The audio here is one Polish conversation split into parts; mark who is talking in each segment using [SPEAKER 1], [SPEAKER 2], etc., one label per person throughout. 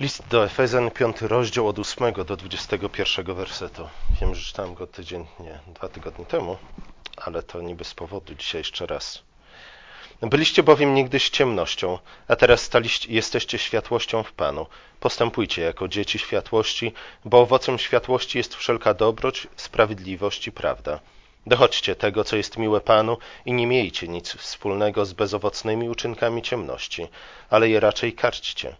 [SPEAKER 1] List do Efezjan, 5 rozdział od 8 do 21 wersetu. Wiem, że czytałem go tydzień, nie, dwa tygodnie temu, ale to nie bez powodu dzisiaj jeszcze raz. Byliście bowiem niegdyś ciemnością, a teraz staliście, jesteście światłością w Panu. Postępujcie jako dzieci światłości, bo owocem światłości jest wszelka dobroć, sprawiedliwość i prawda. Dochodźcie tego, co jest miłe Panu i nie miejcie nic wspólnego z bezowocnymi uczynkami ciemności, ale je raczej karćcie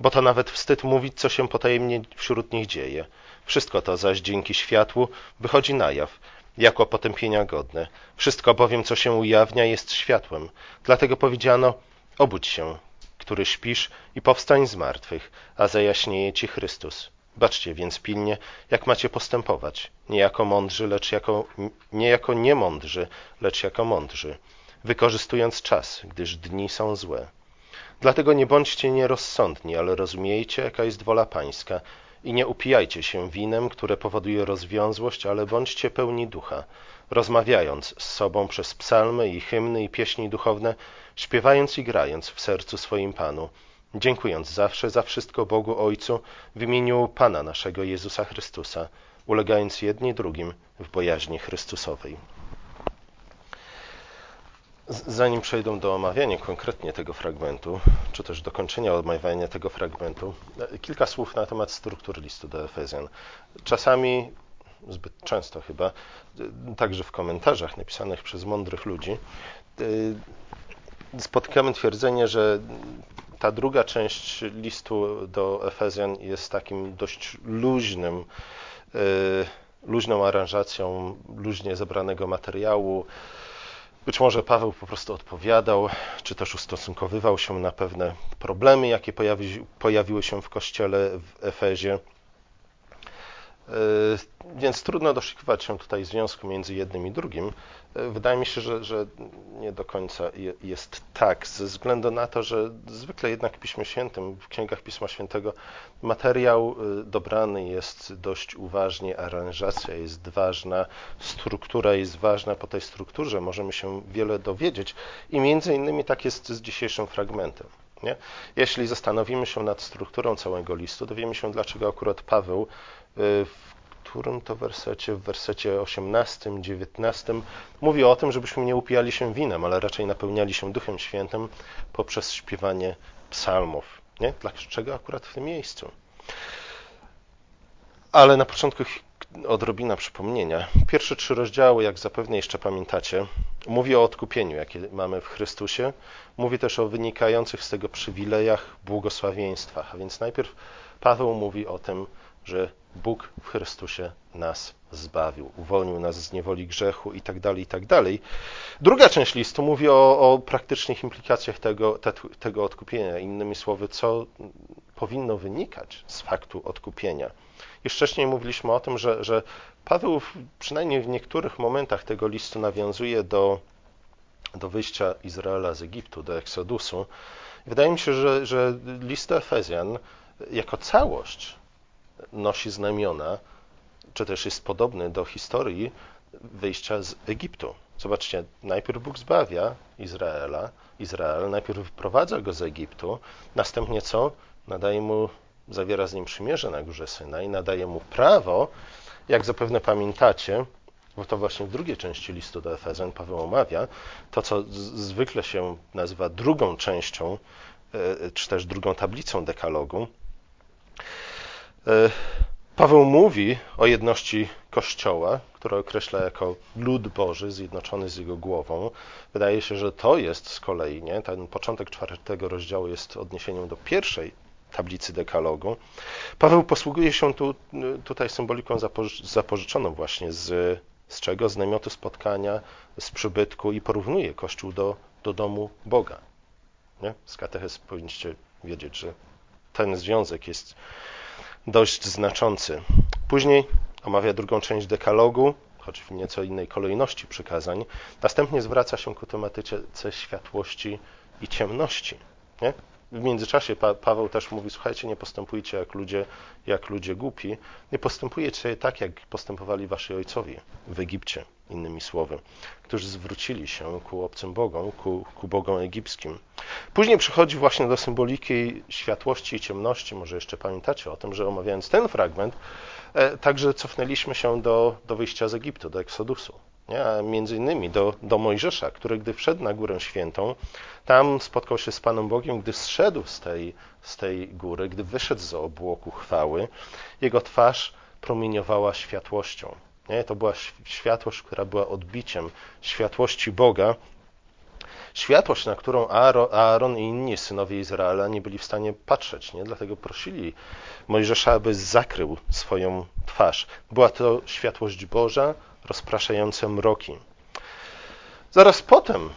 [SPEAKER 1] bo to nawet wstyd mówić, co się potajemnie wśród nich dzieje. Wszystko to zaś dzięki światłu wychodzi na jaw, jako potępienia godne. Wszystko bowiem, co się ujawnia, jest światłem. Dlatego powiedziano, obudź się, który śpisz i powstań z martwych, a zajaśnieje ci Chrystus. Baczcie więc pilnie, jak macie postępować, nie jako mądrzy, lecz jako, nie jako niemądrzy, lecz jako mądrzy, wykorzystując czas, gdyż dni są złe. Dlatego nie bądźcie nierozsądni, ale rozumiejcie, jaka jest wola Pańska. I nie upijajcie się winem, które powoduje rozwiązłość, ale bądźcie pełni ducha, rozmawiając z sobą przez psalmy i hymny i pieśni duchowne, śpiewając i grając w sercu swoim Panu, dziękując zawsze za wszystko Bogu Ojcu w imieniu Pana naszego Jezusa Chrystusa, ulegając jedni drugim w bojaźni Chrystusowej. Zanim przejdę do omawiania konkretnie tego fragmentu, czy też dokończenia omawiania tego fragmentu, e, kilka słów na temat struktury listu do Efezjan. Czasami, zbyt często chyba, e, także w komentarzach napisanych przez mądrych ludzi, e, spotykamy twierdzenie, że ta druga część listu do Efezjan jest takim dość luźnym, luźną aranżacją luźnie zebranego materiału, być może Paweł po prostu odpowiadał, czy też ustosunkowywał się na pewne problemy, jakie pojawi, pojawiły się w kościele w Efezie. E, więc trudno doszukiwać się tutaj związku między jednym i drugim. E, wydaje mi się, że, że nie do końca jest tak, ze względu na to, że zwykle jednak w Piśmie Świętym, w księgach Pisma Świętego, materiał e, dobrany jest dość uważnie, aranżacja jest ważna, struktura jest ważna. Po tej strukturze możemy się wiele dowiedzieć i między innymi tak jest z dzisiejszym fragmentem. Nie? Jeśli zastanowimy się nad strukturą całego listu, dowiemy się, dlaczego akurat Paweł w którym to wersecie, w wersecie 18, 19, mówi o tym, żebyśmy nie upijali się winem, ale raczej napełniali się Duchem Świętym poprzez śpiewanie psalmów. Nie? Dlaczego akurat w tym miejscu? Ale na początku odrobina przypomnienia. Pierwsze trzy rozdziały, jak zapewne jeszcze pamiętacie, mówi o odkupieniu, jakie mamy w Chrystusie. Mówi też o wynikających z tego przywilejach, błogosławieństwach. A więc najpierw Paweł mówi o tym, że Bóg w Chrystusie nas zbawił, uwolnił nas z niewoli grzechu i tak dalej, i tak dalej. Druga część listu mówi o, o praktycznych implikacjach tego, te, tego odkupienia. Innymi słowy, co powinno wynikać z faktu odkupienia. Już wcześniej mówiliśmy o tym, że, że Paweł przynajmniej w niektórych momentach tego listu nawiązuje do, do wyjścia Izraela z Egiptu, do Eksodusu. Wydaje mi się, że, że list Efezjan jako całość nosi znamiona, czy też jest podobny do historii wyjścia z Egiptu. Zobaczcie, najpierw Bóg zbawia Izraela, Izrael, najpierw wyprowadza go z Egiptu, następnie co? Nadaje mu, zawiera z nim przymierze na górze Synaj, nadaje mu prawo, jak zapewne pamiętacie, bo to właśnie w drugiej części listu do Efezjan Paweł omawia, to co zwykle się nazywa drugą częścią, e, czy też drugą tablicą dekalogu, E, Paweł mówi o jedności Kościoła, które określa jako lud Boży zjednoczony z jego głową. Wydaje się, że to jest z kolei, nie? ten początek czwartego rozdziału jest odniesieniem do pierwszej tablicy dekalogu. Paweł posługuje się tu, tutaj symboliką zapożyczoną właśnie z, z czego? Z namiotu spotkania, z przybytku i porównuje Kościół do, do domu Boga. Nie? Z katechez powinniście wiedzieć, że ten związek jest dość znaczący. Później omawia drugą część dekalogu, choć w nieco innej kolejności przykazań. Następnie zwraca się ku tematyce światłości i ciemności. Nie? W międzyczasie pa Paweł też mówi, słuchajcie, nie postępujcie jak ludzie, jak ludzie głupi, nie postępujecie tak, jak postępowali wasi ojcowie w Egipcie, innymi słowy, którzy zwrócili się ku obcym bogom, ku, ku bogom egipskim. Później przychodzi właśnie do symboliki światłości i ciemności, może jeszcze pamiętacie o tym, że omawiając ten fragment, e, także cofnęliśmy się do, do wyjścia z Egiptu, do Eksodusu nie? a między innymi do, do Mojżesza, który gdy wszedł na Górę Świętą, tam spotkał się z Panem Bogiem, gdy zszedł z tej, z tej góry, gdy wyszedł z obłoku chwały, jego twarz promieniowała światłością. Nie? To była światłość, która była odbiciem światłości Boga, światłość, na którą Aaron i inni synowie Izraela nie byli w stanie patrzeć. Nie? Dlatego prosili Mojżesza, aby zakrył swoją twarz. Była to światłość Boża, rozpraszające mroki. Zaraz potem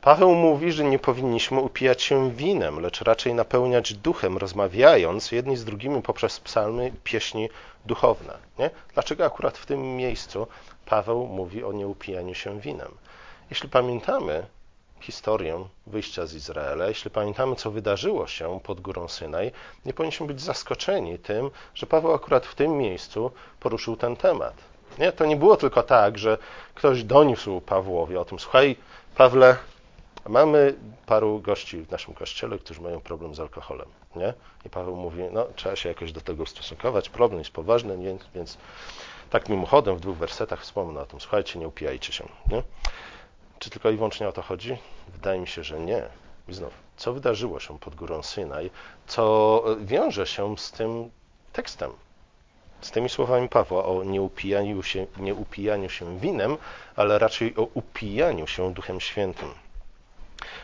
[SPEAKER 1] Paweł mówi, że nie powinniśmy upijać się winem, lecz raczej napełniać duchem, rozmawiając jedni z drugimi poprzez psalmy, pieśni duchowne. Nie? Dlaczego akurat w tym miejscu Paweł mówi o nieupijaniu się winem? Jeśli pamiętamy historię wyjścia z Izraela, jeśli pamiętamy, co wydarzyło się pod górą Synaj, nie powinniśmy być zaskoczeni tym, że Paweł akurat w tym miejscu poruszył ten temat. Nie? To nie było tylko tak, że ktoś doniósł Pawłowi o tym, słuchaj, Pawle, mamy paru gości w naszym kościele, którzy mają problem z alkoholem. Nie? I Paweł mówi, no trzeba się jakoś do tego ustosunkować, problem jest poważny, więc, więc tak mimochodem w dwóch wersetach wspomnę o tym, słuchajcie, nie upijajcie się. Nie? Czy tylko i wyłącznie o to chodzi? Wydaje mi się, że nie. I znów, co wydarzyło się pod górą Synaj, co wiąże się z tym tekstem, z tymi słowami Pawła o nieupijaniu się, nieupijaniu się winem, ale raczej o upijaniu się Duchem Świętym.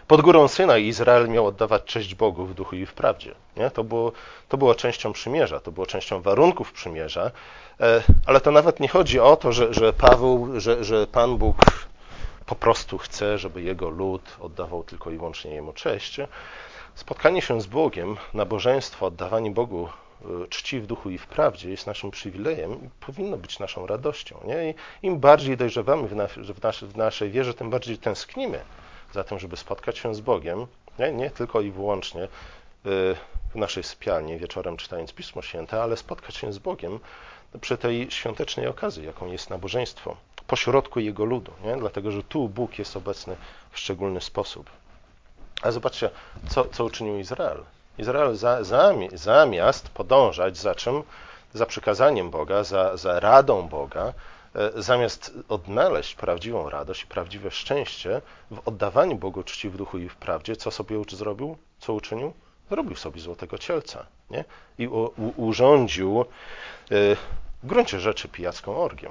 [SPEAKER 1] Pod górą Syna Izrael miał oddawać cześć Bogu w duchu i w prawdzie. Nie? To, było, to było częścią przymierza, to było częścią warunków przymierza, e, ale to nawet nie chodzi o to, że, że Paweł, że, że Pan Bóg po prostu chce, żeby jego lud oddawał tylko i wyłącznie jemu cześć. Spotkanie się z Bogiem, nabożeństwo, oddawanie Bogu czci w duchu i w prawdzie jest naszym przywilejem i powinno być naszą radością. Nie? I im bardziej dojrzewamy w, w, nas, w, naszej wierze, tym bardziej tęsknimy za tym, żeby spotkać się z Bogiem, nie, nie tylko i wyłącznie y, w naszej sypialni wieczorem czytając Pismo Święte, ale spotkać się z Bogiem przy tej świątecznej okazji, jaką jest nabożeństwo, pośrodku Jego ludu, nie? dlatego że tu Bóg jest obecny w szczególny sposób. A zobaczcie, co, co uczynił Izrael. Izrael za, zamiast podążać za czym? Za przykazaniem Boga, za, za radą Boga, e, zamiast odnaleźć prawdziwą radość i prawdziwe szczęście w oddawaniu Bogu czci w duchu i w prawdzie, co sobie zrobił? Co uczynił? Zrobił sobie złotego cielca nie? i u, u, urządził e, w gruncie rzeczy pijacką orgię.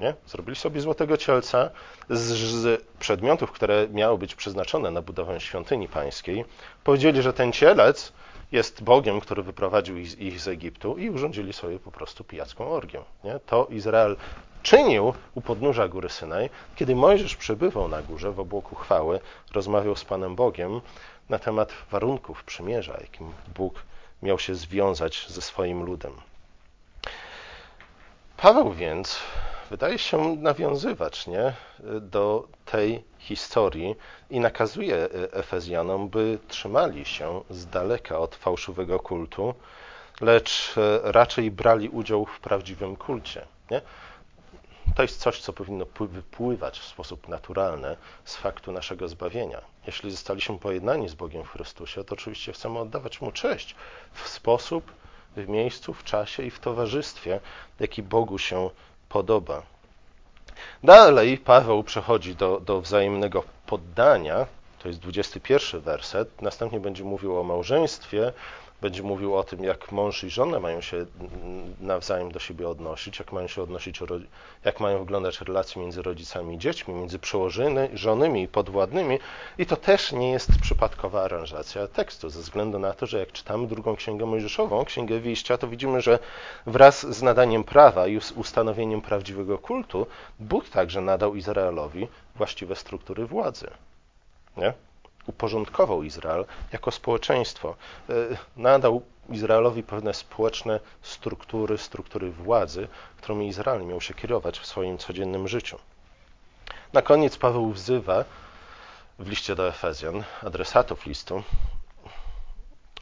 [SPEAKER 1] Nie? Zrobili sobie złotego cielca z, z, przedmiotów, które miały być przeznaczone na budowę świątyni pańskiej. Powiedzieli, że ten cielec jest Bogiem, który wyprowadził ich, ich z Egiptu i urządzili sobie po prostu pijacką orgię. Nie? To Izrael czynił u podnóża góry Synaj, kiedy Mojżesz przebywał na górze w obłoku chwały, rozmawiał z Panem Bogiem na temat warunków przymierza, jakim Bóg miał się związać ze swoim ludem. Paweł więc wydaje się nawiązywać nie, do tej historii i nakazuje Efezjanom, by trzymali się z daleka od fałszywego kultu, lecz raczej brali udział w prawdziwym kulcie. Nie? To jest coś, co powinno wypływać w sposób naturalny z faktu naszego zbawienia. Jeśli zostaliśmy pojednani z Bogiem w Chrystusie, to oczywiście chcemy oddawać Mu cześć w sposób, w miejscu, w czasie i w towarzystwie, jaki Bogu się podoba. Dalej Paweł przechodzi do, do wzajemnego poddania, to jest 21 werset, następnie będzie mówił o małżeństwie, będzie mówił o tym, jak mąż i żona mają się nawzajem do siebie odnosić, jak mają się odnosić, jak mają wyglądać relacje między rodzicami i dziećmi, między przełożonymi i podwładnymi. I to też nie jest przypadkowa aranżacja tekstu, ze względu na to, że jak czytamy drugą księgę mojżeszową, księgę wyjścia, to widzimy, że wraz z nadaniem prawa i ustanowieniem prawdziwego kultu, Bóg także nadał Izraelowi właściwe struktury władzy. Nie? Uporządkował Izrael jako społeczeństwo. E, nadał Izraelowi pewne społeczne struktury, struktury władzy, którymi Izrael miał się kierować w swoim codziennym życiu. Na koniec Paweł wzywa w liście do Efezjan, adresatów listu,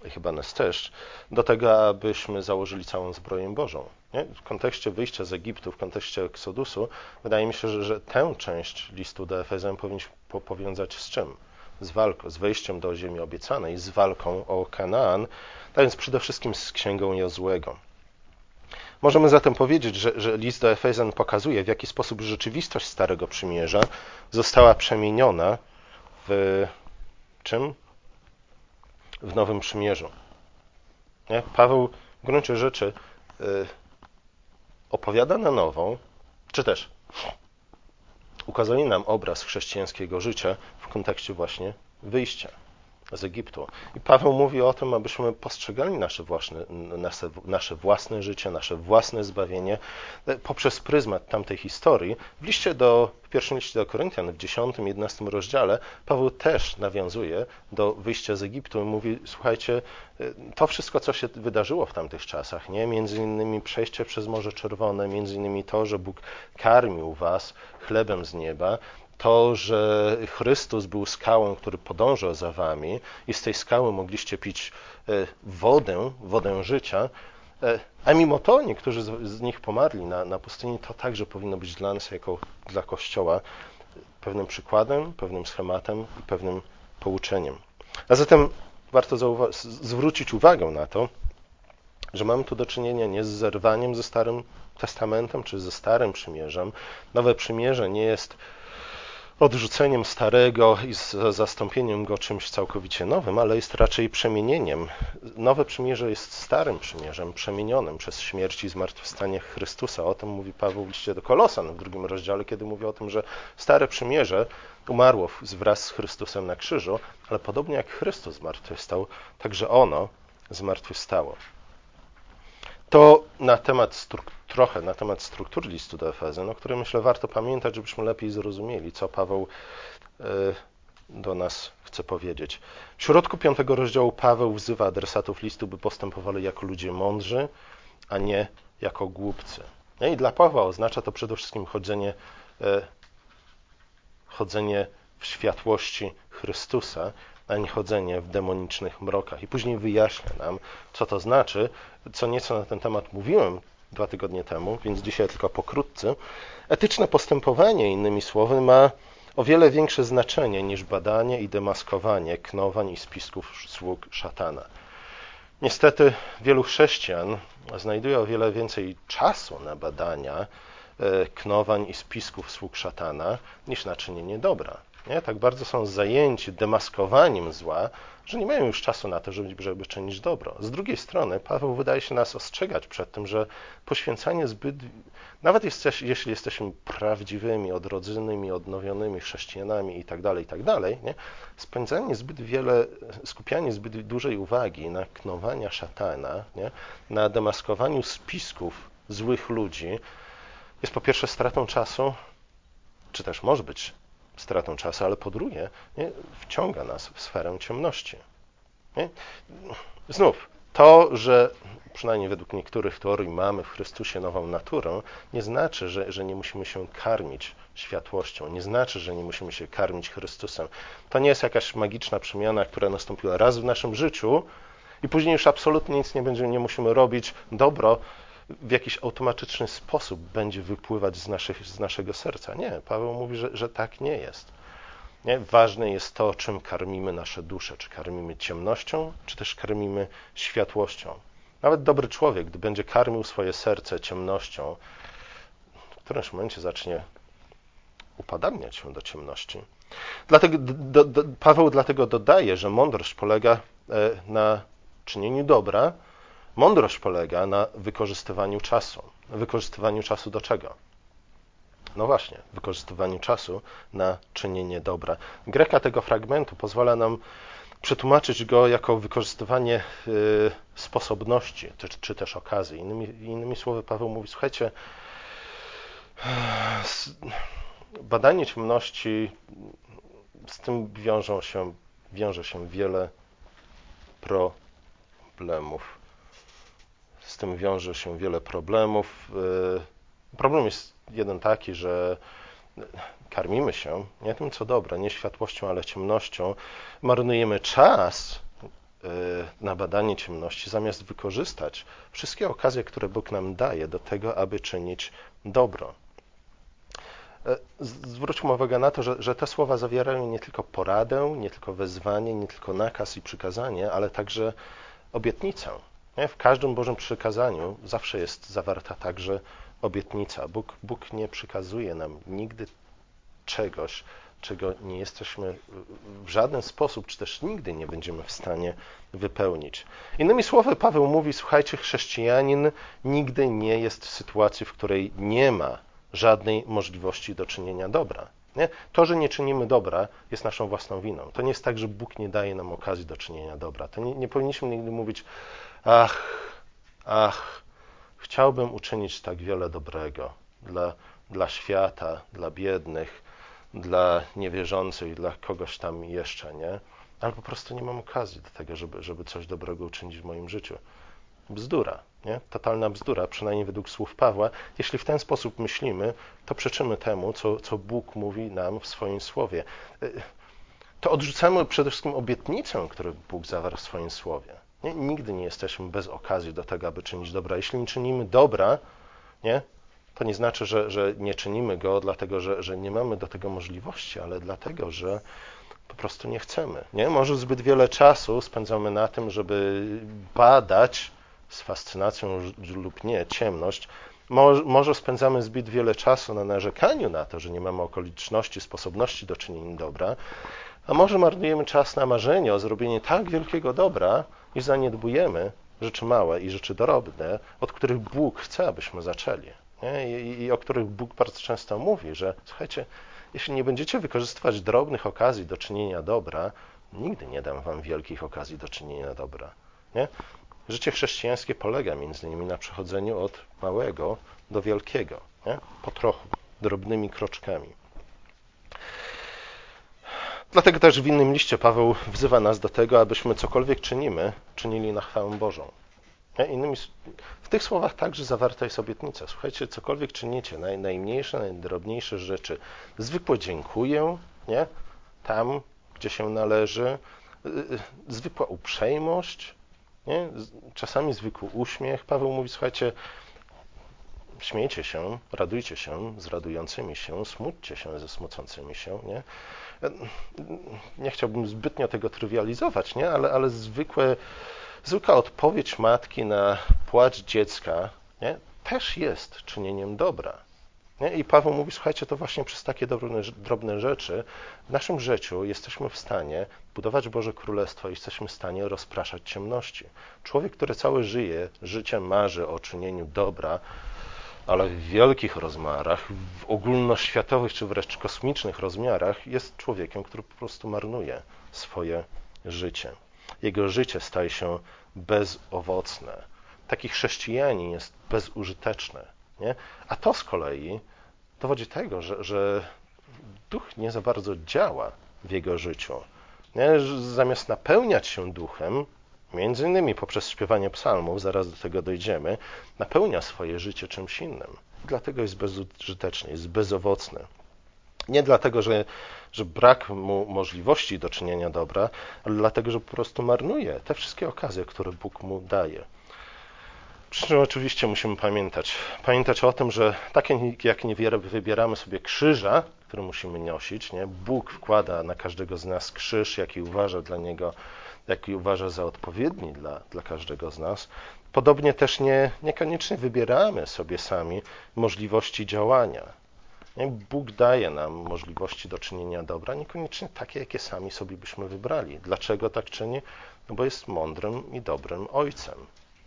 [SPEAKER 1] i chyba nas też, do tego, abyśmy założyli całą zbroję Bożą. Nie? W kontekście wyjścia z Egiptu, w kontekście Eksodusu, wydaje mi się, że, że tę część listu do Efezjan powinniśmy powiązać z czym? Z walką, z wejściem do ziemi obiecanej, z walką o Kanaan, tak więc przede wszystkim z księgą Jozłego. Możemy zatem powiedzieć, że, że list do Efezjan pokazuje, w jaki sposób rzeczywistość Starego Przymierza została przemieniona w czym? W Nowym Przymierzu. Nie? Paweł w gruncie rzeczy y, opowiada na nową, czy też ukazuje nam obraz chrześcijańskiego życia w kontekście właśnie wyjścia z Egiptu. I Paweł mówi o tym, abyśmy postrzegali nasze własne, nasze, nasze własne życie, nasze własne zbawienie e, poprzez pryzmat tamtej historii. W liście do, w pierwszym liście do Koryntian, w 10-11 rozdziale, Paweł też nawiązuje do wyjścia z Egiptu i mówi, słuchajcie, e, to wszystko, co się wydarzyło w tamtych czasach, nie? między innymi przejście przez Morze Czerwone, między innymi to, że Bóg karmił was chlebem z nieba, to, że Chrystus był skałą, który podążał za wami i z tej skały mogliście pić e, wodę, wodę życia, e, a mimo to niektórzy z nich pomarli na, na pustyni, to także powinno być dla nas, jako dla Kościoła, pewnym przykładem, pewnym schematem i pewnym pouczeniem. A zatem warto zwrócić uwagę na to, że mamy tu do czynienia nie z zerwaniem ze Starym Testamentem czy ze Starym Przymierzem. Nowe Przymierze nie jest odrzuceniem starego i zastąpieniem go czymś całkowicie nowym, ale jest raczej przemienieniem. Nowe przymierze jest starym przymierzem, przemienionym przez śmierć i zmartwychwstanie Chrystusa. O tym mówi Paweł w liście do Kolosan w drugim rozdziale, kiedy mówi o tym, że stare przymierze umarło wraz z Chrystusem na krzyżu, ale podobnie jak Chrystus zmartwychwstał, także ono zmartwychwstało. To na temat trochę na temat struktury listu do Efezjan, o której myślę warto pamiętać, żebyśmy lepiej zrozumieli, co Paweł e, do nas chce powiedzieć. W środku piątego rozdziału Paweł wzywa adresatów listu, by postępowali jako ludzie mądrzy, a nie jako głupcy. I dla Pawła oznacza to przede wszystkim chodzenie, e, chodzenie w światłości Chrystusa, a nie chodzenie w demonicznych mrokach. I później wyjaśnia nam, co to znaczy. Co nieco na ten temat mówiłem dwa tygodnie temu, więc dzisiaj tylko pokrótce. Etyczne postępowanie, innymi słowy, ma o wiele większe znaczenie niż badanie i demaskowanie knowań i spisków sług szatana. Niestety wielu chrześcijan znajduje o wiele więcej czasu na badania e, knowań i spisków sług szatana niż na czynienie dobra. Nie? Tak bardzo są zajęci demaskowaniem zła, że nie mają już czasu na to, żeby, żeby czynić dobro. Z drugiej strony Paweł wydaje się nas ostrzegać przed tym, że poświęcanie zbyt, nawet jesteś, jeśli jesteśmy prawdziwymi, odrodzonymi, odnowionymi chrześcijanami i tak dalej, i tak nie? spędzanie zbyt wiele, skupianie zbyt dużej uwagi na knowania szatana, nie? na demaskowaniu spisków złych ludzi, jest po pierwsze stratą czasu, czy też może być stratą czasu, ale po drugie nie, wciąga nas w sferę ciemności. Nie? Znów, to, że przynajmniej według niektórych teorii mamy w Chrystusie nową naturę, nie znaczy, że, że nie musimy się karmić światłością, nie znaczy, że nie musimy się karmić Chrystusem. To nie jest jakaś magiczna przemiana, która nastąpiła raz w naszym życiu i później już absolutnie nic nie będziemy, nie musimy robić. Dobro w jakiś automatyczny sposób będzie wypływać z, naszych, z naszego serca. Nie, Paweł mówi, że, że tak nie jest. Nie? Ważne jest to, czym karmimy nasze dusze. Czy karmimy ciemnością, czy też karmimy światłością. Nawet dobry człowiek, gdy będzie karmił swoje serce ciemnością, w którymś momencie zacznie upadamniać się do ciemności. Dlatego, do, do, Paweł dlatego dodaje, że mądrość polega e, na czynieniu dobra, Mądrość polega na wykorzystywaniu czasu. Wykorzystywaniu czasu do czego? No właśnie, wykorzystywaniu czasu na czynienie dobra. Greka tego fragmentu pozwala nam przetłumaczyć go jako wykorzystywanie y, sposobności, czy, czy, też okazji. Innymi, innymi słowy, Paweł mówi: Słuchajcie, badanie ciemności, z tym wiążą się, wiąże się wiele problemów z tym wiąże się wiele problemów. Y, problem jest jeden taki, że karmimy się nie tym, co dobre, nie światłością, ale ciemnością. Marnujemy czas y, na badanie ciemności, zamiast wykorzystać wszystkie okazje, które Bóg nam daje do tego, aby czynić dobro. E, zwróćmy uwagę na to, że, że te słowa zawierają nie tylko poradę, nie tylko wezwanie, nie tylko nakaz i przykazanie, ale także obietnicę. W każdym Bożym przykazaniu zawsze jest zawarta także obietnica. Bóg, Bóg nie przykazuje nam nigdy czegoś, czego nie jesteśmy w żaden sposób, czy też nigdy nie będziemy w stanie wypełnić. Innymi słowy, Paweł mówi: Słuchajcie, chrześcijanin nigdy nie jest w sytuacji, w której nie ma żadnej możliwości do czynienia dobra. Nie? To, że nie czynimy dobra, jest naszą własną winą. To nie jest tak, że Bóg nie daje nam okazji do czynienia dobra. To nie, nie powinniśmy nigdy mówić: Ach, ach, chciałbym uczynić tak wiele dobrego dla, dla świata, dla biednych, dla niewierzących, dla kogoś tam jeszcze, nie? Ale po prostu nie mam okazji do tego, żeby, żeby coś dobrego uczynić w moim życiu. Bzdura, nie? Totalna bzdura, przynajmniej według słów Pawła. Jeśli w ten sposób myślimy, to przeczymy temu, co, co Bóg mówi nam w swoim słowie. Y, to odrzucamy przede wszystkim obietnicę, którą Bóg zawarł w swoim słowie. Nie? Nigdy nie jesteśmy bez okazji do tego, aby czynić dobra. Jeśli nie czynimy dobra, nie? to nie znaczy, że, że nie czynimy go dlatego, że, że nie mamy do tego możliwości, ale dlatego, że po prostu nie chcemy. Nie? Może zbyt wiele czasu spędzamy na tym, żeby badać z fascynacją lub nie ciemność. Może, może spędzamy zbyt wiele czasu na narzekaniu na to, że nie mamy okoliczności, sposobności do czynienia dobra, a może marnujemy czas na marzenie o zrobieniu tak wielkiego dobra, iż zaniedbujemy rzeczy małe i rzeczy drobne, od których Bóg chce, abyśmy zaczęli. I, I, o których Bóg bardzo często mówi, że słuchajcie, jeśli nie będziecie wykorzystywać drobnych okazji do czynienia dobra, nigdy nie dam wam wielkich okazji do czynienia dobra. Nie? Życie chrześcijańskie polega między innymi na przechodzeniu od małego do wielkiego, nie? po trochu, drobnymi kroczkami. Dlatego też w innym liście Paweł wzywa nas do tego, abyśmy cokolwiek czynimy, czynili na chwałę Bożą. Innymi, w tych słowach także zawarta jest obietnica. Słuchajcie, cokolwiek czynicie, naj, najmniejsze, najdrobniejsze rzeczy, zwykłe dziękuję, nie? tam, gdzie się należy, y, y, zwykła uprzejmość, nie? czasami zwykły uśmiech. Paweł mówi, słuchajcie, śmiejcie się, radujcie się z radującymi się, smućcie się ze smucącymi się. Nie, nie chciałbym zbytnio tego trywializować, nie? Ale, ale zwykłe Zwykła odpowiedź matki na płacz dziecka nie, też jest czynieniem dobra. Nie? I Paweł mówi, słuchajcie, to właśnie przez takie drobne, drobne rzeczy w naszym życiu jesteśmy w stanie budować Boże Królestwo i jesteśmy w stanie rozpraszać ciemności. Człowiek, który całe żyje, życie marzy o czynieniu dobra, ale w wielkich rozmiarach, w ogólnoświatowych czy wręcz kosmicznych rozmiarach, jest człowiekiem, który po prostu marnuje swoje życie jego życie staje się bezowocne. Taki chrześcijanin jest bezużyteczny. Nie? A to z kolei dowodzi tego, że, że duch nie za bardzo działa w jego życiu. Nie? Zamiast napełniać się duchem, między innymi poprzez śpiewanie psalmów, zaraz do tego dojdziemy, napełnia swoje życie czymś innym. Dlatego jest bezużyteczny, jest bezowocny. Nie dlatego, że, że brak mu możliwości do czynienia dobra, ale dlatego, że po prostu marnuje te wszystkie okazje, które Bóg mu daje. Przy czym oczywiście musimy pamiętać. Pamiętać o tym, że tak jak nie wybieramy sobie krzyża, który musimy nosić, nie? Bóg wkłada na każdego z nas krzyż, jaki uważa dla niego, jaki uważa za odpowiedni dla, dla każdego z nas. Podobnie też nie, niekoniecznie wybieramy sobie sami możliwości działania. Bóg daje nam możliwości do czynienia dobra, niekoniecznie takie, jakie sami sobie byśmy wybrali. Dlaczego tak czyni? No bo jest mądrym i dobrym ojcem.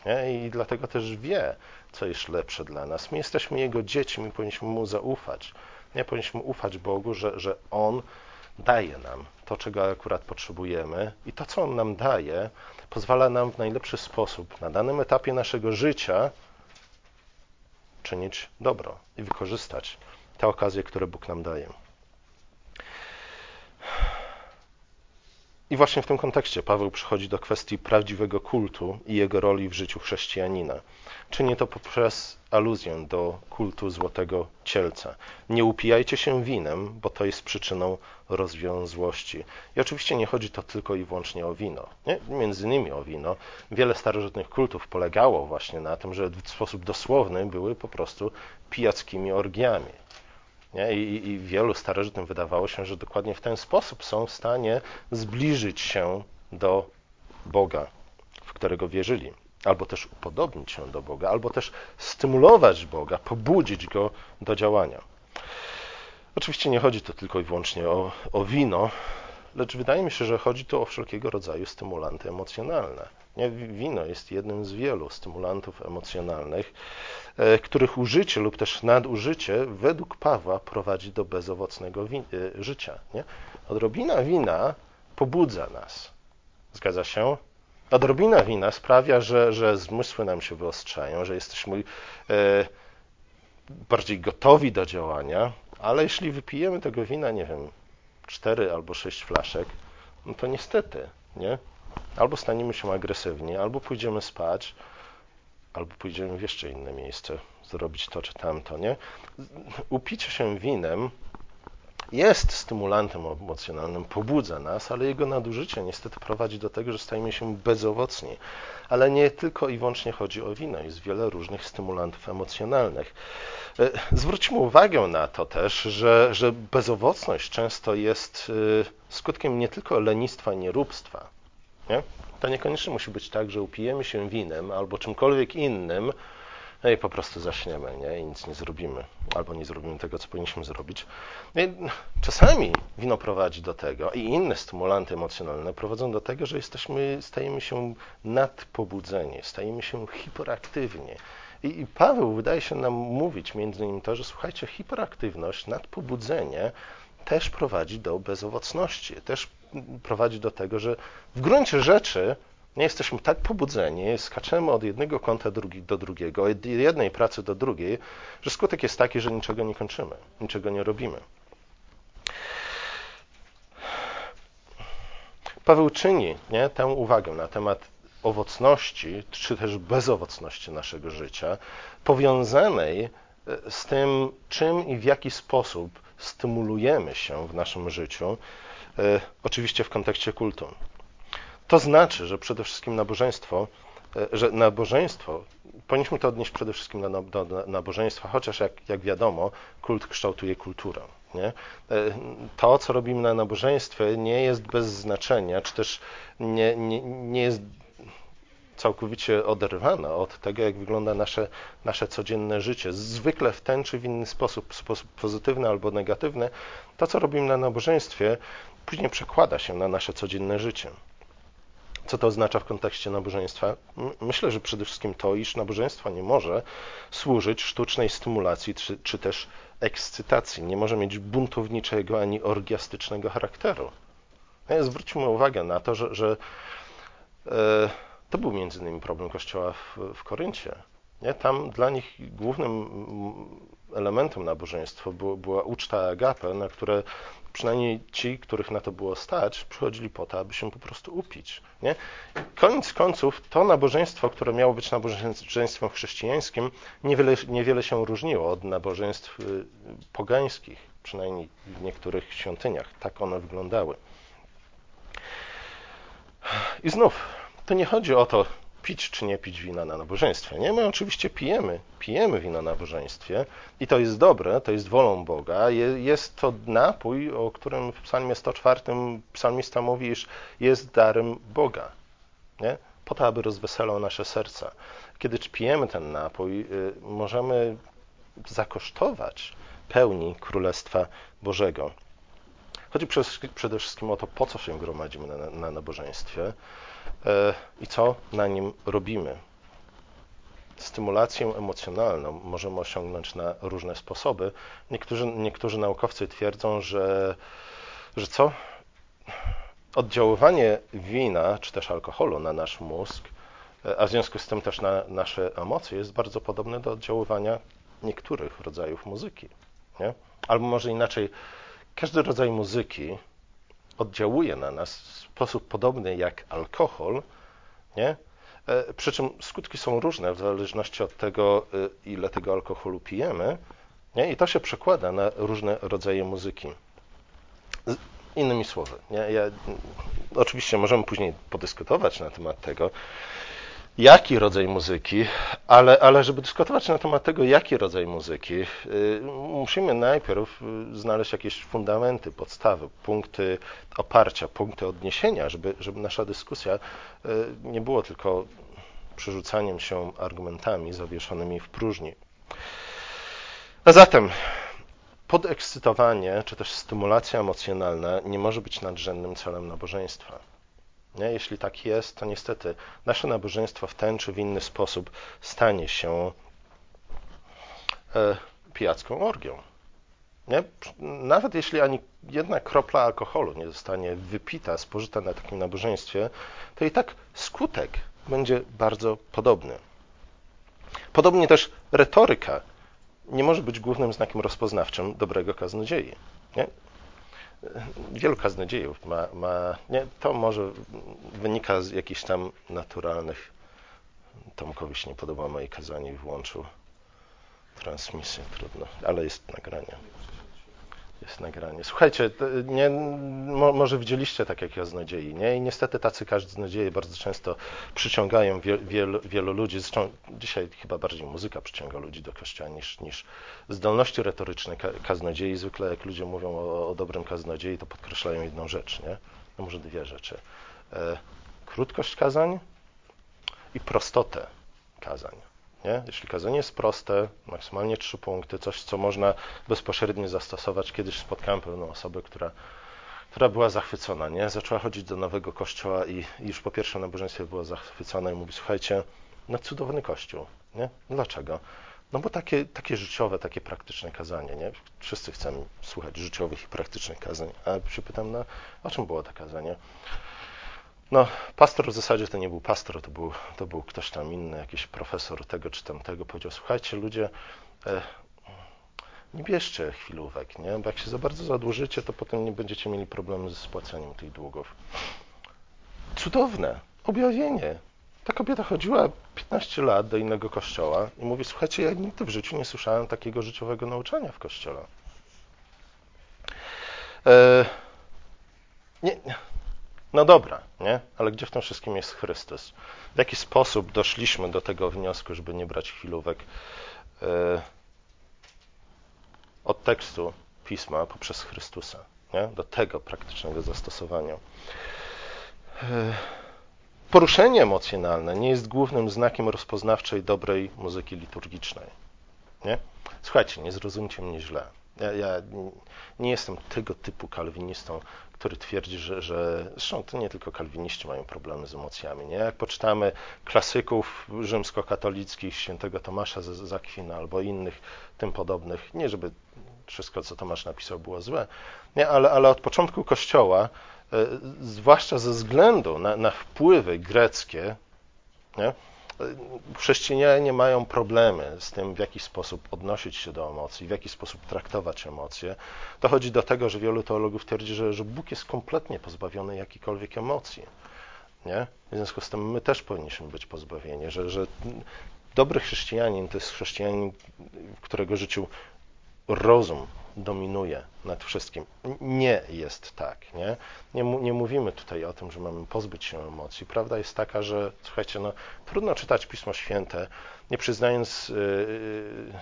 [SPEAKER 1] Nie? I dlatego też wie, co jest lepsze dla nas. My jesteśmy Jego dziećmi, powinniśmy Mu zaufać. Nie powinniśmy ufać Bogu, że, że On daje nam to, czego akurat potrzebujemy, i to, co On nam daje, pozwala nam w najlepszy sposób na danym etapie naszego życia czynić dobro i wykorzystać te okazje, które Bóg nam daje. I właśnie w tym kontekście Paweł przychodzi do kwestii prawdziwego kultu i jego roli w życiu chrześcijanina. Czyni to poprzez aluzję do kultu złotego cielca. Nie upijajcie się winem, bo to jest przyczyną rozwiązłości. I oczywiście nie chodzi to tylko i wyłącznie o wino. Nie? Między innymi o wino. Wiele starożytnych kultów polegało właśnie na tym, że w sposób dosłowny były po prostu pijackimi orgiami. Nie? I, I wielu starożytnym wydawało się, że dokładnie w ten sposób są w stanie zbliżyć się do Boga, w którego wierzyli albo też upodobnić się do Boga, albo też stymulować Boga, pobudzić go do działania. Oczywiście nie chodzi tu tylko i wyłącznie o, o wino, lecz wydaje mi się, że chodzi tu o wszelkiego rodzaju stymulanty emocjonalne. Nie? Wino jest jednym z wielu stymulantów emocjonalnych, e, których użycie lub też nadużycie według Pawła prowadzi do bezowocnego e, życia. Nie? Odrobina wina pobudza nas. Zgadza się? Odrobina wina sprawia, że, że zmysły nam się wyostrzają, że jesteśmy e, bardziej gotowi do działania, ale jeśli wypijemy tego wina, nie wiem, cztery albo sześć flaszek, no to niestety, nie? Albo staniemy się agresywni, albo pójdziemy spać, albo pójdziemy w jeszcze inne miejsce, zrobić to czy tamto, nie? Upicie się winem jest stymulantem emocjonalnym, pobudza nas, ale jego nadużycie niestety prowadzi do tego, że stajemy się bezowocni. Ale nie tylko i wyłącznie chodzi o wino, jest wiele różnych stymulantów emocjonalnych. E, zwróćmy uwagę na to też, że, że bezowocność często jest e, skutkiem nie tylko lenistwa nieróbstwa. Nie? To niekoniecznie musi być tak, że upijemy się winem albo czymkolwiek innym, no i po prostu zaśniemy nie? i nic nie zrobimy, albo nie zrobimy tego, co powinniśmy zrobić. No czasami wino prowadzi do tego i inne stymulanty emocjonalne prowadzą do tego, że jesteśmy, stajemy się nadpobudzeni, stajemy się hiperaktywni. I, I Paweł wydaje się nam mówić między innymi to, że słuchajcie, hiperaktywność, nadpobudzenie też prowadzi do bezowocności, też prowadzi do tego, że w gruncie rzeczy nie jesteśmy tak pobudzeni, skaczemy od jednego kąta drugi, do drugiego, od jednej pracy do drugiej, że skutek jest taki, że niczego nie kończymy, niczego nie robimy. Paweł czyni nie, tę uwagę na temat owocności, czy też bezowocności naszego życia, powiązanej e, z tym, czym i w jaki sposób stymulujemy się w naszym życiu, e, oczywiście w kontekście kultu. To znaczy, że przede wszystkim nabożeństwo, e, że nabożeństwo, powinniśmy to odnieść przede wszystkim do, do, do nabożeństwa, chociaż jak, jak wiadomo, kult kształtuje kulturę. Nie? E, to, co robimy na nabożeństwie, nie jest bez znaczenia, czy też nie, nie, nie jest całkowicie oderwane od tego, jak wygląda nasze, nasze codzienne życie. Zwykle w ten czy w inny sposób, sposób pozytywny albo negatywny, to, co robimy na nabożeństwie, później przekłada się na nasze codzienne życie. Co to oznacza w kontekście nabożeństwa? Myślę, że przede wszystkim to, iż nabożeństwo nie może służyć sztucznej stymulacji czy, czy też ekscytacji. Nie może mieć buntowniczego ani orgiastycznego charakteru. No zwróćmy uwagę na to, że, że e, to był między innymi problem Kościoła w, w Koryncie. Nie? Tam dla nich głównym elementem nabożeństwa była uczta agape, na które przynajmniej ci, których na to było stać, przychodzili po to, aby się po prostu upić. Nie? Koniec końców to nabożeństwo, które miało być nabożeństwem chrześcijańskim, niewiele, niewiele się różniło od nabożeństw y, pogańskich, przynajmniej w niektórych świątyniach. Tak one wyglądały. I znów, to nie chodzi o to, pić czy nie pić wina na nabożeństwie. Nie, my oczywiście pijemy, pijemy wino na nabożeństwie i to jest dobre, to jest wolą Boga. Jest to napój, o którym w psalmie 104 psalmista mówi, iż jest darem Boga, nie? po to, aby rozweselał nasze serca. Kiedy pijemy ten napój, y, możemy zakosztować pełni Królestwa Bożego. Chodzi przede wszystkim o to, po co się gromadzimy na, na nabożeństwie. E, i co na nim robimy. Stymulację emocjonalną możemy osiągnąć na różne sposoby. Niektórzy, niektórzy naukowcy twierdzą, że, że co? Oddziaływanie wina czy też alkoholu na nasz mózg, e, a w związku z tym też na nasze emocje, jest bardzo podobne do oddziaływania niektórych rodzajów muzyki. Nie? Albo może inaczej, każdy rodzaj muzyki oddziałuje na nas w sposób podobny jak alkohol, nie? E, przy czym skutki są różne w zależności od tego, e, ile tego alkoholu pijemy, nie? i to się przekłada na różne rodzaje muzyki. Innymi słowy, nie? Ja, oczywiście możemy później podyskutować na temat tego, jaki rodzaj muzyki, ale, ale żeby dyskutować na temat tego, jaki rodzaj muzyki, y, musimy najpierw y, znaleźć jakieś fundamenty, podstawy, punkty oparcia, punkty odniesienia, żeby, żeby nasza dyskusja y, nie było tylko przerzucaniem się argumentami zawieszonymi w próżni. A zatem podekscytowanie czy też stymulacja emocjonalna nie może być nadrzędnym celem nabożeństwa. Nie? Jeśli tak jest, to niestety nasze nabożeństwo w ten czy w inny sposób stanie się e, pijacką orgią. Nie? Nawet jeśli ani jedna kropla alkoholu nie zostanie wypita, spożyta na takim nabożeństwie, to i tak skutek będzie bardzo podobny. Podobnie też retoryka nie może być głównym znakiem rozpoznawczym dobrego kaznodziei. Nie? Wielu kaznodziejów ma, ma nie, to może wynika z jakichś tam naturalnych. Tomkowi się nie podoba moje kazanie i włączył transmisję, trudno, ale jest nagranie jest nagranie. Słuchajcie, nie, mo, może widzieliście tak jak kaznodziei, nie? I niestety tacy kaznodzieje bardzo często przyciągają wiel, wiel, wielu ludzi. Zresztą dzisiaj chyba bardziej muzyka przyciąga ludzi do kościoła niż, niż zdolności retoryczne kaznodziei. Zwykle jak ludzie mówią o, o dobrym kaznodziei, to podkreślają jedną rzecz, nie? No może dwie rzeczy. E, krótkość kazań i prostotę kazań. Nie? Jeśli kazanie jest proste, maksymalnie trzy punkty, coś, co można bezpośrednio zastosować. Kiedyś spotkałem pewną osobę, która, która była zachwycona, nie? zaczęła chodzić do nowego kościoła i, i już po pierwszym nabożeństwie była zachwycona i mówi, słuchajcie, no cudowny kościół. Nie? Dlaczego? No bo takie, takie życiowe, takie praktyczne kazanie, nie? Wszyscy chcemy słuchać życiowych i praktycznych kazań. A się pytam, no, o czym było to kazanie? No, pastor w zasadzie to nie był pastor, to był, to był ktoś tam inny, jakiś profesor tego czy tamtego. Powiedział, słuchajcie ludzie, e, nie bierzcie chwilówek, nie? bo jak się za bardzo zadłużycie, to potem nie będziecie mieli problemu ze spłaceniem tych długów. Cudowne objawienie. Ta kobieta chodziła 15 lat do innego kościoła i mówi, słuchajcie, ja nigdy w życiu nie słyszałem takiego życiowego nauczania w kościele. E, nie, no dobra, nie? Ale gdzie w tym wszystkim jest Chrystus? W jaki sposób doszliśmy do tego wniosku, żeby nie brać chwilówek yy, od tekstu pisma poprzez Chrystusa, nie? Do tego praktycznego zastosowania. Yy, poruszenie emocjonalne nie jest głównym znakiem rozpoznawczej dobrej muzyki liturgicznej. Nie? Słuchajcie, nie zrozumcie mnie źle. Ja, ja nie jestem tego typu kalwinistą, który twierdzi, że, że zresztą to nie tylko kalwiniści mają problemy z emocjami. Nie? Jak poczytamy klasyków rzymskokatolickich, świętego Tomasza z Akwina albo innych tym podobnych, nie żeby wszystko, co Tomasz napisał, było złe, nie? Ale, ale od początku Kościoła, e, zwłaszcza ze względu na, na wpływy greckie, nie? Chrześcijanie mają problemy z tym, w jaki sposób odnosić się do emocji, w jaki sposób traktować emocje. Dochodzi do tego, że wielu teologów twierdzi, że, że Bóg jest kompletnie pozbawiony jakiejkolwiek emocji. Nie? W związku z tym my też powinniśmy być pozbawieni, że, że dobry chrześcijanin to jest chrześcijanin, w którego życiu rozum dominuje nad wszystkim. Nie jest tak. Nie? Nie, nie mówimy tutaj o tym, że mamy pozbyć się emocji. Prawda jest taka, że słuchajcie, no, trudno czytać Pismo Święte, nie przyznając yy,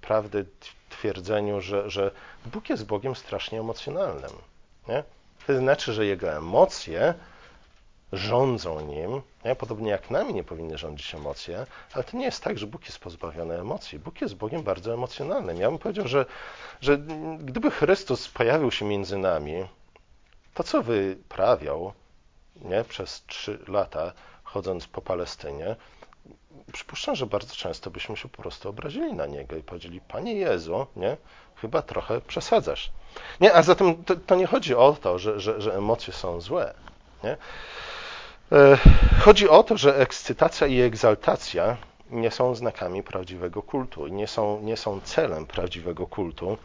[SPEAKER 1] prawdy twierdzeniu, że, że Bóg jest Bogiem strasznie emocjonalnym. Nie? To znaczy, że jego emocje rządzą nim, nie? podobnie jak nami nie powinny rządzić emocje, ale to nie jest tak, że Bóg jest pozbawiony emocji. Bóg jest Bogiem bardzo emocjonalnym. Ja bym powiedział, że, że gdyby Chrystus pojawił się między nami, to co wyprawiał nie? przez trzy lata, chodząc po Palestynie, przypuszczam, że bardzo często byśmy się po prostu obrazili na niego i powiedzieli, Panie Jezu, nie? chyba trochę przesadzasz. Nie, a zatem to, to nie chodzi o to, że, że, że emocje są złe. Nie? E, chodzi o to, że ekscytacja i egzaltacja nie są znakami prawdziwego kultu i nie są, nie są celem prawdziwego kultu.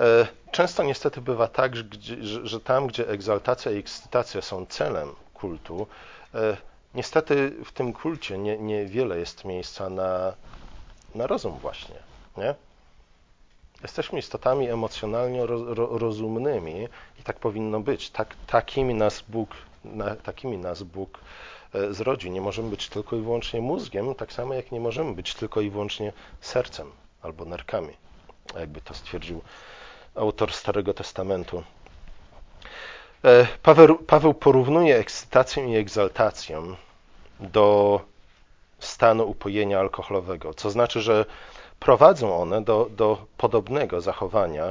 [SPEAKER 1] E, często niestety bywa tak, że, tam, gdzie egzaltacja i ekscytacja są celem kultu, e, niestety w tym kulcie nie, niewiele jest miejsca na, na rozum właśnie. Nie? Jesteśmy istotami emocjonalnie ro, ro, rozumnymi i tak powinno być. Tak, takimi, nas Bóg, na, takimi nas Bóg e, zrodzi. Nie możemy być tylko i wyłącznie mózgiem, tak samo jak nie możemy być tylko i wyłącznie sercem albo nerkami, jakby to stwierdził autor Starego Testamentu. E, Paweł, Paweł porównuje ekscytację i egzaltację do stanu upojenia alkoholowego, co znaczy, że prowadzą one do, do podobnego zachowania.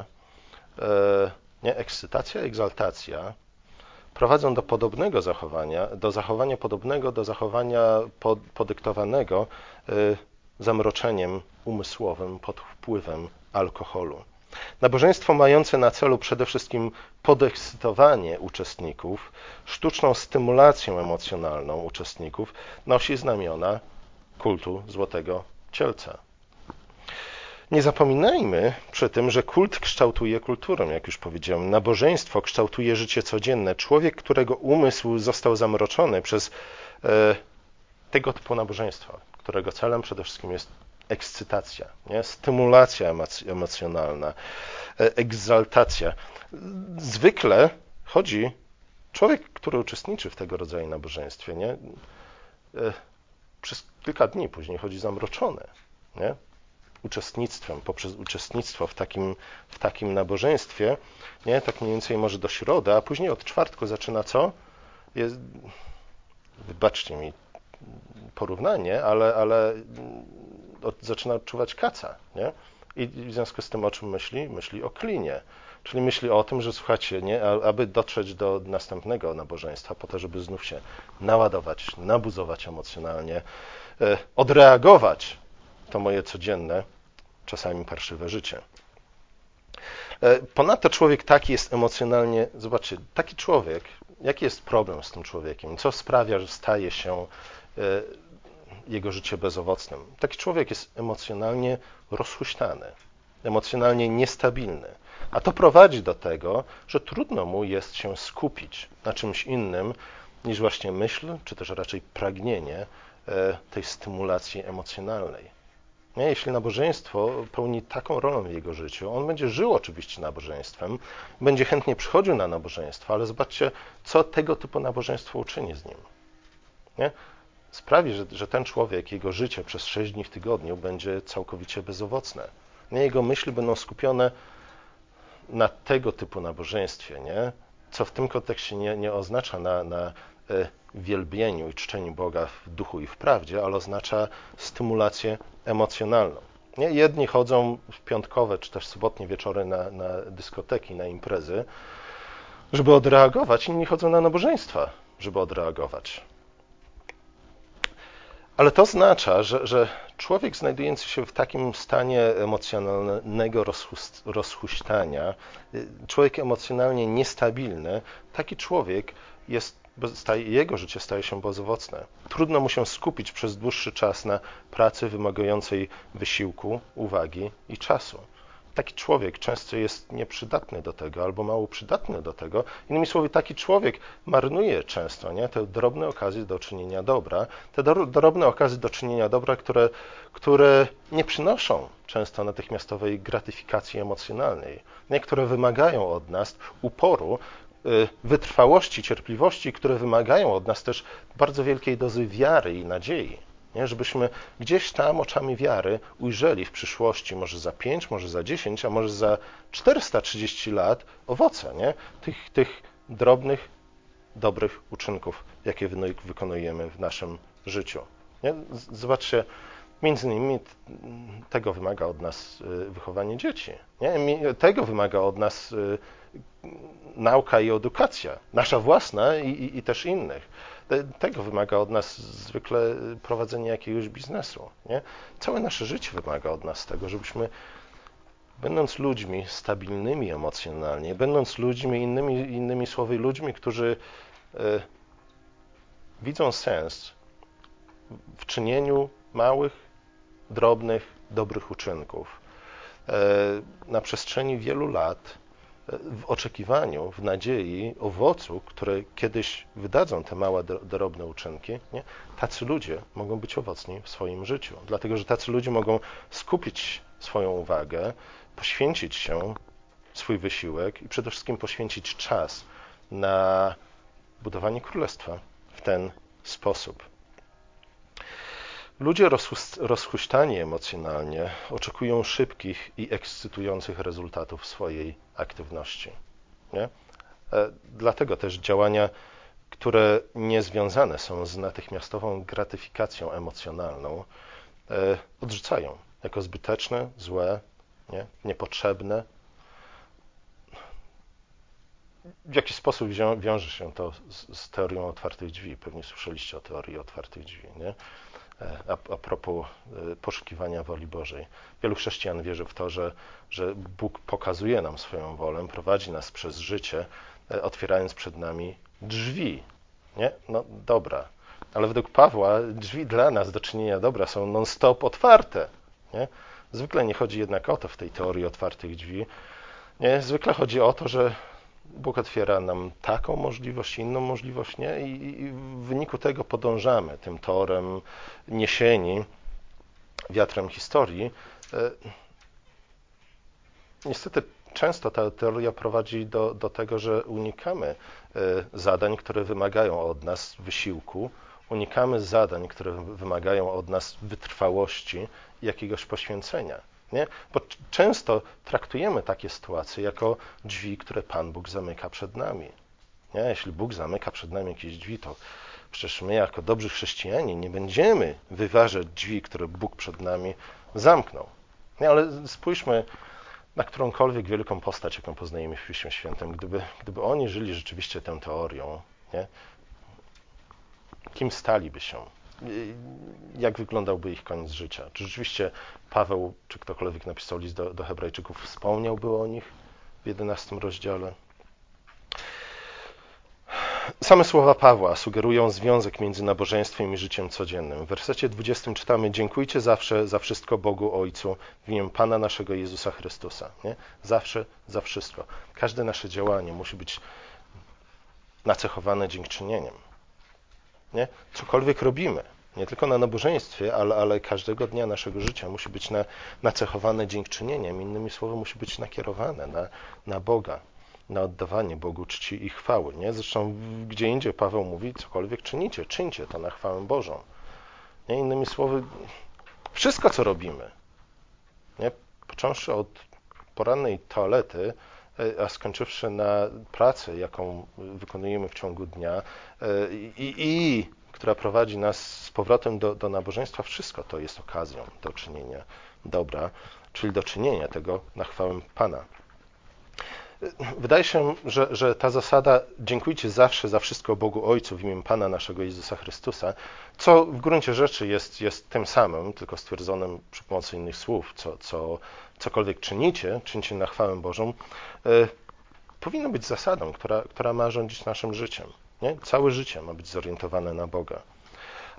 [SPEAKER 1] E, nie, ekscytacja, egzaltacja prowadzą do podobnego zachowania, do zachowania podobnego do zachowania pod, podyktowanego e, zamroczeniem umysłowym pod wpływem alkoholu. Nabożeństwo mające na celu przede wszystkim podekscytowanie uczestników, sztuczną stymulację emocjonalną uczestników, nosi znamiona kultu Złotego Cielca. Nie zapominajmy przy tym, że kult kształtuje kulturę, jak już powiedziałem. Nabożeństwo kształtuje życie codzienne. Człowiek, którego umysł został zamroczony przez e, tego typu nabożeństwa, którego celem przede wszystkim jest ekscytacja, nie? stymulacja emocjonalna, e, egzaltacja. Zwykle chodzi, człowiek, który uczestniczy w tego rodzaju nabożeństwie, nie? E, przez kilka dni później chodzi zamroczony. Nie? Uczestnictwem, poprzez uczestnictwo w takim, w takim nabożeństwie, nie? tak mniej więcej może do środy, a później od czwartku zaczyna co? Jest, wybaczcie mi porównanie, ale, ale od, zaczyna odczuwać kaca, nie? I w związku z tym o czym myśli? Myśli o klinie. Czyli myśli o tym, że słuchajcie, nie, aby dotrzeć do następnego nabożeństwa, po to, żeby znów się naładować, nabuzować emocjonalnie, e, odreagować to moje codzienne, czasami parszywe życie. E, ponadto człowiek taki jest emocjonalnie, zobaczcie, taki człowiek, jaki jest problem z tym człowiekiem? Co sprawia, że staje się e, jego życie bezowocnym? Taki człowiek jest emocjonalnie rozhuśtany, emocjonalnie niestabilny. A to prowadzi do tego, że trudno mu jest się skupić na czymś innym niż właśnie myśl, czy też raczej pragnienie e, tej stymulacji emocjonalnej. Nie? Jeśli nabożeństwo pełni taką rolę w jego życiu, on będzie żył oczywiście nabożeństwem, będzie chętnie przychodził na nabożeństwo, ale zobaczcie, co tego typu nabożeństwo uczyni z nim. Nie? Sprawi, że, że ten człowiek, jego życie przez sześć dni w tygodniu będzie całkowicie bezowocne. Nie? Jego myśli będą skupione na tego typu nabożeństwie, nie? co w tym kontekście nie, nie oznacza na, na wielbieniu i czczeniu Boga w duchu i w prawdzie, ale oznacza stymulację emocjonalną. Nie? Jedni chodzą w piątkowe czy też sobotnie wieczory na, na dyskoteki, na imprezy, żeby odreagować, inni chodzą na nabożeństwa, żeby odreagować. Ale to oznacza, że, że człowiek znajdujący się w takim stanie emocjonalnego rozhuśtania, y, człowiek emocjonalnie niestabilny, taki człowiek jest jego życie staje się bezowocne. Trudno mu się skupić przez dłuższy czas na pracy wymagającej wysiłku, uwagi i czasu. Taki człowiek często jest nieprzydatny do tego albo mało przydatny do tego. Innymi słowy, taki człowiek marnuje często nie? te drobne okazje do czynienia dobra, te drobne okazje do czynienia dobra, które, które nie przynoszą często natychmiastowej gratyfikacji emocjonalnej, niektóre wymagają od nas uporu, wytrwałości, cierpliwości, które wymagają od nas też bardzo wielkiej dozy wiary i nadziei. Nie? Żebyśmy gdzieś tam oczami wiary ujrzeli w przyszłości, może za 5, może za 10, a może za 430 lat owoce nie? Tych, tych drobnych, dobrych uczynków, jakie wykonujemy w naszym życiu. Nie? Zobaczcie, między innymi tego wymaga od nas y, wychowanie dzieci. Nie? Tego wymaga od nas y, nauka i edukacja, nasza własna i, i, i też innych. Tego wymaga od nas zwykle prowadzenie jakiegoś biznesu. Nie? Całe nasze życie wymaga od nas tego, żebyśmy, będąc ludźmi stabilnymi emocjonalnie, będąc ludźmi, innymi, innymi słowy, ludźmi, którzy e, widzą sens w czynieniu małych, drobnych, dobrych uczynków, na przestrzeni wielu lat w oczekiwaniu, w nadziei owocu, które kiedyś wydadzą te małe, drobne uczynki, nie? tacy ludzie mogą być owocni w swoim życiu. Dlatego, że tacy ludzie mogą skupić swoją uwagę, poświęcić się, swój wysiłek i przede wszystkim poświęcić czas na budowanie królestwa w ten sposób. Ludzie rozhuśtani emocjonalnie oczekują szybkich i ekscytujących rezultatów swojej aktywności. Nie? E, dlatego też działania, które nie związane są z natychmiastową gratyfikacją emocjonalną, e, odrzucają jako zbyteczne, złe, nie? niepotrzebne. W jaki sposób wiąże się to z, z teorią otwartych drzwi? Pewnie słyszeliście o teorii otwartych drzwi. Nie? E, a, a propos e, poszukiwania woli Bożej. Wielu chrześcijan wierzy w to, że, że Bóg pokazuje nam swoją wolę, prowadzi nas przez życie, e, otwierając przed nami drzwi. Nie? No dobra. Ale według Pawła drzwi dla nas do czynienia dobra są non-stop otwarte. Nie? Zwykle nie chodzi jednak o to w tej teorii otwartych drzwi. Nie? Zwykle chodzi o to, że Bóg otwiera nam taką możliwość, inną możliwość, nie? I, w wyniku tego podążamy tym torem niesieni wiatrem historii. E, niestety często ta teoria prowadzi do, do tego, że unikamy e, zadań, które wymagają od nas wysiłku, unikamy zadań, które wymagają od nas wytrwałości jakiegoś poświęcenia. Nie? Bo często traktujemy takie sytuacje jako drzwi, które Pan Bóg zamyka przed nami. Nie? Jeśli Bóg zamyka przed nami jakieś drzwi, to przecież my jako dobrzy chrześcijanie nie będziemy wyważać drzwi, które Bóg przed nami zamknął. Nie? Ale spójrzmy na którąkolwiek wielką postać, jaką poznajemy w Piśmie Świętym. Gdyby, gdyby oni żyli rzeczywiście tę teorią, nie? kim staliby się? Jak wyglądałby ich koniec życia. Czy rzeczywiście Paweł, czy ktokolwiek napisał list do, do Hebrajczyków, wspomniałby o nich w 11 rozdziale? Same słowa Pawła sugerują związek między nabożeństwem i życiem codziennym. W wersecie 20 czytamy: Dziękujcie zawsze za wszystko Bogu Ojcu w imię Pana naszego Jezusa Chrystusa. Nie? Zawsze za wszystko. Każde nasze działanie musi być nacechowane dziękczynieniem. Nie? Cokolwiek robimy, nie tylko na nabożeństwie, ale, ale każdego dnia naszego życia musi być na, nacechowane dziękczynieniem. Innymi słowy, musi być nakierowane na, na Boga, na oddawanie Bogu czci i chwały. Nie? Zresztą gdzie indziej Paweł mówi, cokolwiek czynicie, czyńcie to na chwałę Bożą. Nie? Innymi słowy, wszystko, co robimy, nie? począwszy od porannej toalety, a skończywszy na pracy, jaką wykonujemy w ciągu dnia e, i, i która prowadzi nas z powrotem do, do nabożeństwa, wszystko to jest okazją do czynienia dobra, czyli do czynienia tego na chwałę Pana. Wydaje się, że, że, ta zasada dziękujcie zawsze za wszystko Bogu Ojcu w imię Pana naszego Jezusa Chrystusa, co w gruncie rzeczy jest, jest tym samym, tylko stwierdzonym przy pomocy innych słów, co, co cokolwiek czynicie, czyńcie na chwałę Bożą, y, powinno być zasadą, która, która ma rządzić naszym życiem. Nie? Całe życie ma być zorientowane na Boga.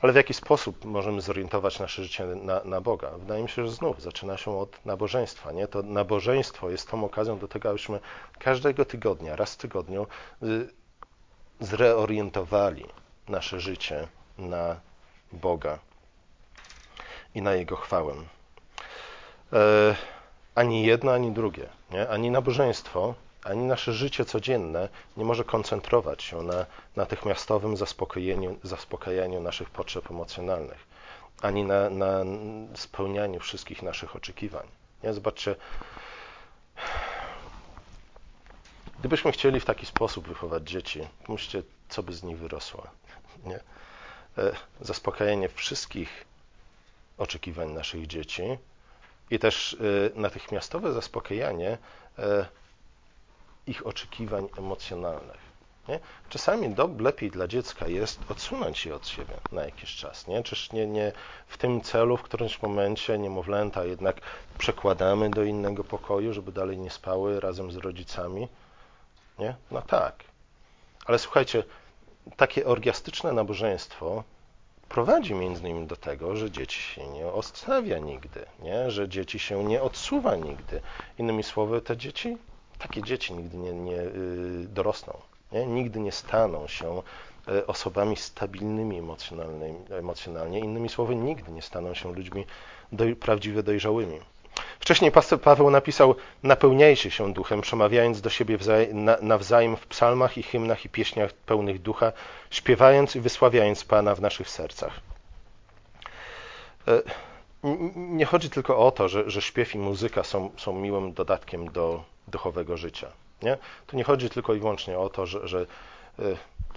[SPEAKER 1] Ale w jaki sposób możemy zorientować nasze życie na, na, Boga? Wydaje mi się, że znów zaczyna się od nabożeństwa. Nie? To nabożeństwo jest tą okazją do tego, abyśmy każdego tygodnia, raz w tygodniu y, zreorientowali nasze życie na Boga i na Jego chwałę. E, ani jedno, ani drugie. Nie? Ani nabożeństwo, ani nasze życie codzienne nie może koncentrować się na natychmiastowym zaspokojeniu, zaspokajaniu naszych potrzeb emocjonalnych, ani na, na spełnianiu wszystkich naszych oczekiwań. Zobaczcie, gdybyśmy chcieli w taki sposób wychować dzieci, pomyślcie, co by z nich wyrosło. Nie? E, zaspokajanie wszystkich oczekiwań naszych dzieci i też e, natychmiastowe zaspokajanie e, ich oczekiwań emocjonalnych. Nie? Czasami do, lepiej dla dziecka jest odsunąć je od siebie na jakiś czas. Nie? Czyż nie, nie w tym celu w którymś momencie niemowlęta jednak przekładamy do innego pokoju, żeby dalej nie spały razem z rodzicami? Nie? No tak. Ale słuchajcie, takie orgiastyczne nabożeństwo prowadzi między innymi do tego, że dzieci się nie odstawia nigdy, nie? że dzieci się nie odsuwa nigdy. Innymi słowy, te dzieci, takie dzieci nigdy nie, nie y, dorosną, nie? nigdy nie staną się y, osobami stabilnymi emocjonalnie. Innymi słowy, nigdy nie staną się ludźmi doj, prawdziwie dojrzałymi. Wcześniej pastor Paweł napisał: Napełniajcie się duchem, przemawiając do siebie nawzajem w psalmach i hymnach i pieśniach pełnych ducha, śpiewając i wysławiając Pana w naszych sercach. E, nie chodzi tylko o to, że, że śpiew i muzyka są, są miłym dodatkiem do duchowego życia. Nie? To nie chodzi tylko i wyłącznie o to, że, że e,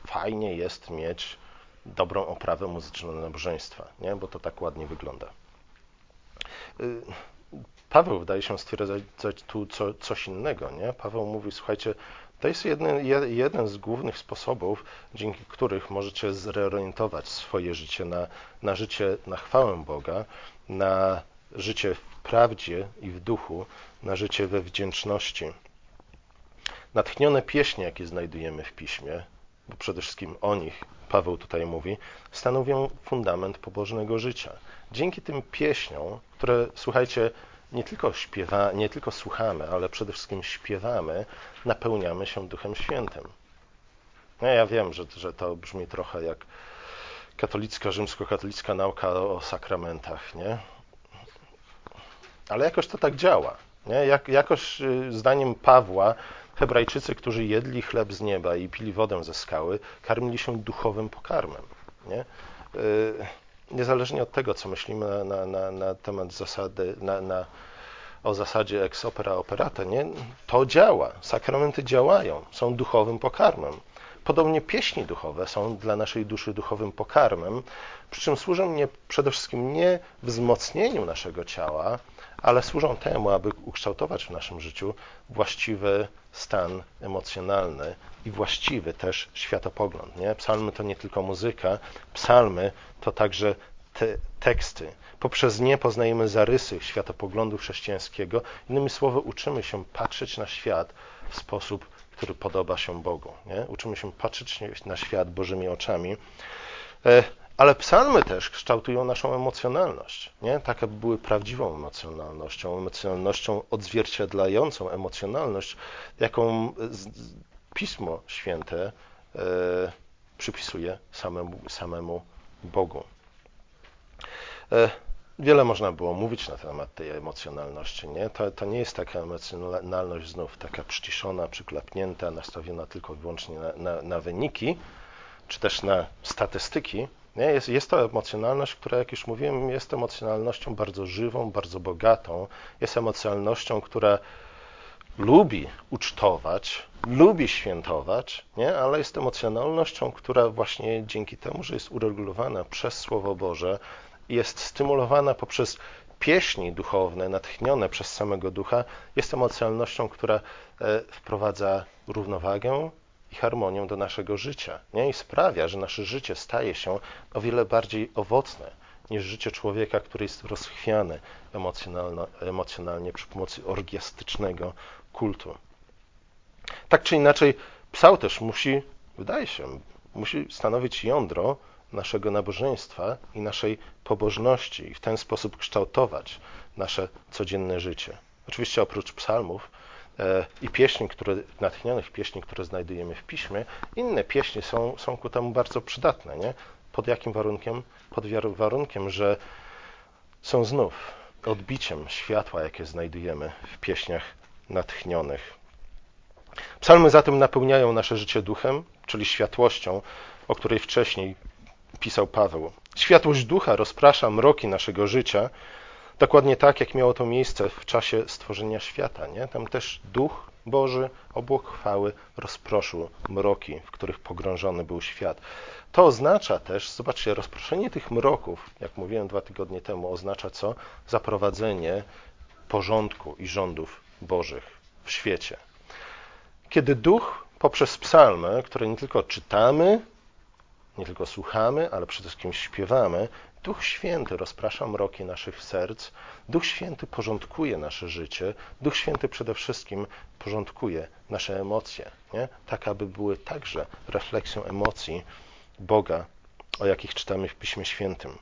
[SPEAKER 1] fajnie jest mieć dobrą oprawę muzyczną nabożeństwa, nie? bo to tak ładnie wygląda. E, Paweł wydaje się stwierdzać tu co, coś innego. Nie? Paweł mówi, słuchajcie, to jest jeden, jeden z głównych sposobów, dzięki których możecie zreorientować swoje życie na, na życie, na chwałę Boga, na życie w prawdzie i w duchu, na życie we wdzięczności. Natchnione pieśnie, jakie znajdujemy w piśmie, bo przede wszystkim o nich Paweł tutaj mówi, stanowią fundament pobożnego życia. Dzięki tym pieśniom, które, słuchajcie, nie tylko śpiewa, nie tylko słuchamy, ale przede wszystkim śpiewamy, napełniamy się Duchem Świętym. No ja wiem, że, że to brzmi trochę jak katolicka, rzymskokatolicka nauka o sakramentach, nie? Ale jakoś to tak działa. Nie? Jak, jakoś y, zdaniem Pawła Hebrajczycy, którzy jedli chleb z nieba i pili wodę ze skały, karmili się duchowym pokarmem. Nie? Y, niezależnie od tego, co myślimy na, na, na temat zasady, na, o zasadzie ex opera operata, nie? to działa. Sakramenty działają, są duchowym pokarmem. Podobnie pieśni duchowe są dla naszej duszy duchowym pokarmem, przy czym służą nie, przede wszystkim nie wzmocnieniu naszego ciała, ale służą temu, aby ukształtować w naszym życiu właściwy stan emocjonalny i właściwy też światopogląd. Nie? Psalmy to nie tylko muzyka, psalmy to także te teksty. Poprzez nie poznajemy zarysy światopoglądu chrześcijańskiego. Innymi słowy, uczymy się patrzeć na świat w sposób, który podoba się Bogu. Nie? Uczymy się patrzeć na świat Bożymi oczami. Ale psalmy też kształtują naszą emocjonalność, nie? tak aby były prawdziwą emocjonalnością, emocjonalnością odzwierciedlającą emocjonalność, jaką Pismo Święte e, przypisuje samemu, samemu Bogu. E, wiele można było mówić na temat tej emocjonalności. Nie? To, to nie jest taka emocjonalność znów taka przyciszona, przyklapnięta, nastawiona tylko i wyłącznie na, na, na wyniki, czy też na statystyki, nie? Jest, jest to emocjonalność, która, jak już mówiłem, jest emocjonalnością bardzo żywą, bardzo bogatą. Jest emocjonalnością, która lubi ucztować, lubi świętować, nie? ale jest emocjonalnością, która właśnie dzięki temu, że jest uregulowana przez Słowo Boże, jest stymulowana poprzez pieśni duchowne, natchnione przez samego ducha, jest emocjonalnością, która e, wprowadza równowagę, i harmonią do naszego życia. Nie? I sprawia, że nasze życie staje się o wiele bardziej owocne niż życie człowieka, który jest rozchwiany emocjonalnie przy pomocy orgiastycznego kultu. Tak czy inaczej, psał też musi, wydaje się, musi stanowić jądro naszego nabożeństwa i naszej pobożności i w ten sposób kształtować nasze codzienne życie. Oczywiście oprócz psalmów i pieśni, które, natchnionych pieśni, które znajdujemy w piśmie, inne pieśni są, są ku temu bardzo przydatne. Nie? Pod jakim warunkiem? Pod warunkiem, że są znów odbiciem światła, jakie znajdujemy w pieśniach natchnionych. Psalmy zatem napełniają nasze życie duchem, czyli światłością, o której wcześniej pisał Paweł. Światłość ducha rozprasza mroki naszego życia, Dokładnie tak, jak miało to miejsce w czasie stworzenia świata. Nie? Tam też duch Boży, obłok chwały rozproszył mroki, w których pogrążony był świat. To oznacza też, zobaczcie, rozproszenie tych mroków, jak mówiłem dwa tygodnie temu, oznacza co? Zaprowadzenie porządku i rządów Bożych w świecie. Kiedy duch poprzez psalmy, które nie tylko czytamy, nie tylko słuchamy, ale przede wszystkim śpiewamy, Duch Święty rozprasza mroki naszych serc, Duch Święty porządkuje nasze życie, Duch Święty przede wszystkim porządkuje nasze emocje, nie? tak aby były także refleksją emocji Boga o jakich czytamy w Piśmie Świętym.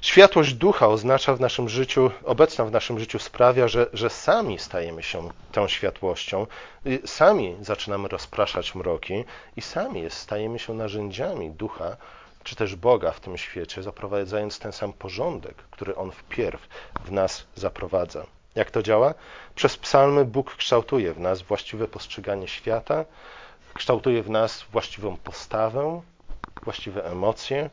[SPEAKER 1] Światłość ducha oznacza w naszym życiu, obecna w naszym życiu sprawia, że, że sami stajemy się tą światłością, sami zaczynamy rozpraszać mroki i sami stajemy się narzędziami ducha, czy też Boga w tym świecie, zaprowadzając ten sam porządek, który On wpierw w nas zaprowadza. Jak to działa? Przez psalmy Bóg kształtuje w nas właściwe postrzeganie świata, kształtuje w nas właściwą postawę, właściwe emocje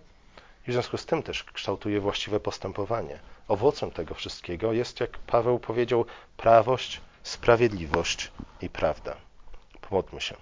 [SPEAKER 1] i w związku z tym też kształtuje właściwe postępowanie. Owocem tego wszystkiego jest, jak Paweł powiedział, prawość, sprawiedliwość i prawda. Pomódlmy się.